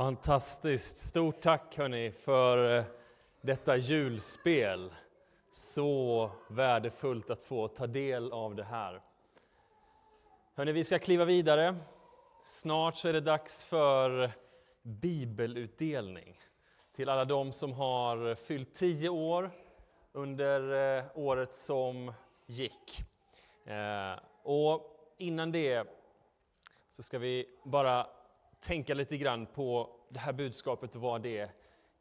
Fantastiskt! Stort tack hörni för eh, detta julspel. Så värdefullt att få ta del av det här. Hörni, vi ska kliva vidare. Snart så är det dags för bibelutdelning till alla de som har fyllt tio år under eh, året som gick. Eh, och innan det så ska vi bara tänka lite grann på det här budskapet och vad det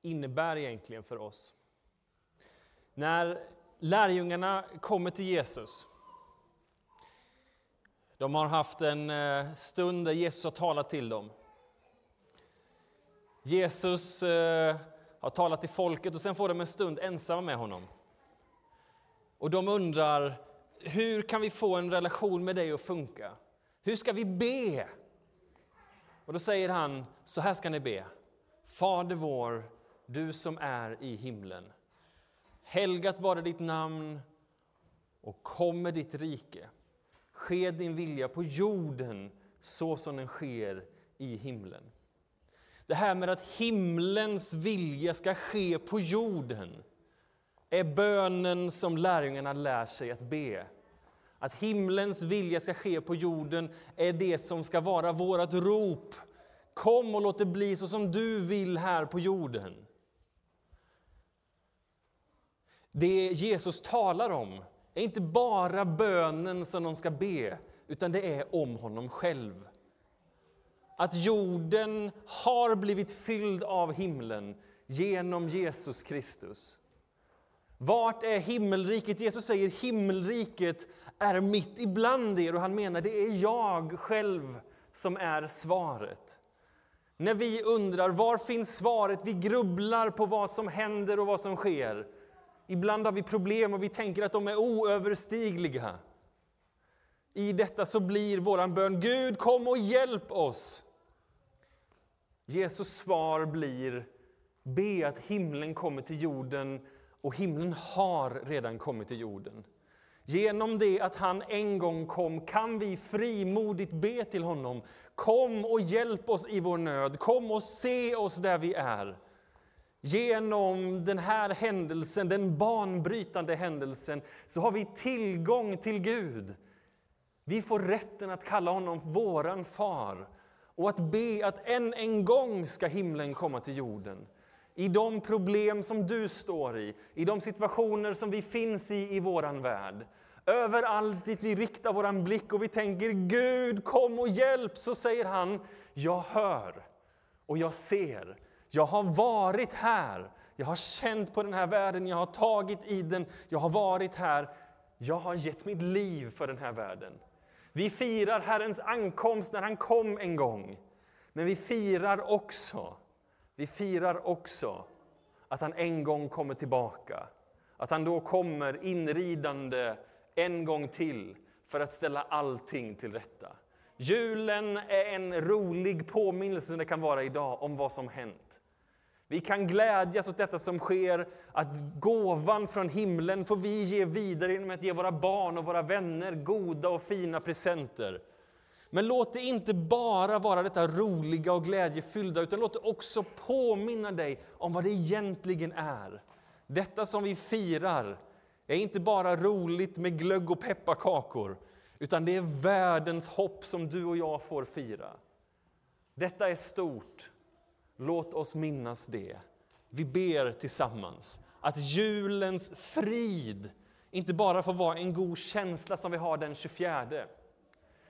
innebär egentligen för oss. När lärjungarna kommer till Jesus, de har haft en eh, stund där Jesus har talat till dem. Jesus eh, har talat till folket och sen får de en stund ensamma med honom. Och de undrar, hur kan vi få en relation med dig att funka? Hur ska vi be? Och då säger han, så här ska ni be. Fader vår, du som är i himlen. Helgat vare ditt namn och kom med ditt rike. Ske din vilja på jorden så som den sker i himlen. Det här med att himlens vilja ska ske på jorden är bönen som lärjungarna lär sig att be. Att himlens vilja ska ske på jorden är det som ska vara vårt rop. Kom och låt det bli så som du vill här på jorden. Det Jesus talar om är inte bara bönen som de ska be, utan det är om honom själv. Att jorden har blivit fylld av himlen genom Jesus Kristus. Vart är himmelriket? Jesus säger himmelriket är mitt ibland er och han menar det är jag själv som är svaret. När vi undrar var finns svaret, vi grubblar på vad som händer och vad som sker. Ibland har vi problem och vi tänker att de är oöverstigliga. I detta så blir vår bön Gud kom och hjälp oss. Jesus svar blir be att himlen kommer till jorden och himlen har redan kommit till jorden. Genom det att han en gång kom kan vi frimodigt be till honom. Kom och hjälp oss i vår nöd, kom och se oss där vi är. Genom den här händelsen, den banbrytande händelsen, så har vi tillgång till Gud. Vi får rätten att kalla honom våran far och att be att än en gång ska himlen komma till jorden i de problem som du står i, i de situationer som vi finns i i våran värld. Överallt dit vi riktar våran blick och vi tänker Gud kom och hjälp, så säger han Jag hör och jag ser. Jag har varit här, jag har känt på den här världen, jag har tagit i den, jag har varit här. Jag har gett mitt liv för den här världen. Vi firar Herrens ankomst när han kom en gång. Men vi firar också vi firar också att han en gång kommer tillbaka. Att han då kommer inridande en gång till för att ställa allting till rätta. Julen är en rolig påminnelse som det kan vara idag om vad som hänt. Vi kan glädjas åt detta som sker, att gåvan från himlen får vi ge vidare genom att ge våra barn och våra vänner goda och fina presenter. Men låt det inte bara vara detta roliga och glädjefyllda, utan låt det också påminna dig om vad det egentligen är. Detta som vi firar är inte bara roligt med glögg och pepparkakor, utan det är världens hopp som du och jag får fira. Detta är stort. Låt oss minnas det. Vi ber tillsammans att julens frid inte bara får vara en god känsla som vi har den 24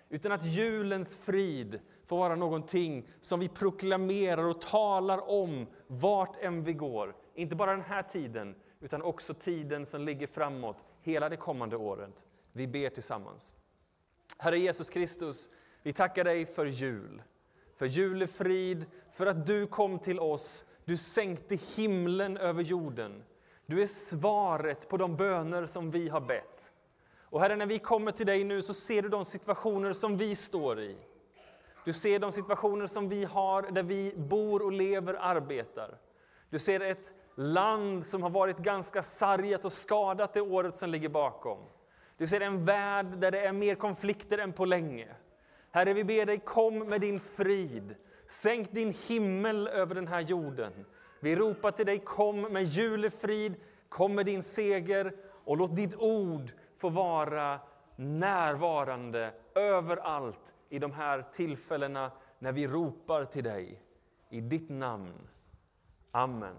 utan att julens frid får vara någonting som vi proklamerar och talar om vart än vi går. Inte bara den här tiden, utan också tiden som ligger framåt, hela det kommande året. Vi ber tillsammans. Herre Jesus Kristus, vi tackar dig för jul. För julefrid, för att du kom till oss. Du sänkte himlen över jorden. Du är svaret på de böner som vi har bett. Och Herre, när vi kommer till dig nu så ser du de situationer som vi står i. Du ser de situationer som vi har där vi bor och lever, arbetar. Du ser ett land som har varit ganska sargat och skadat det året som ligger bakom. Du ser en värld där det är mer konflikter än på länge. Herre, vi ber dig, kom med din frid. Sänk din himmel över den här jorden. Vi ropar till dig, kom med julefrid, kom med din seger och låt ditt ord få vara närvarande överallt i de här tillfällena när vi ropar till dig. I ditt namn. Amen.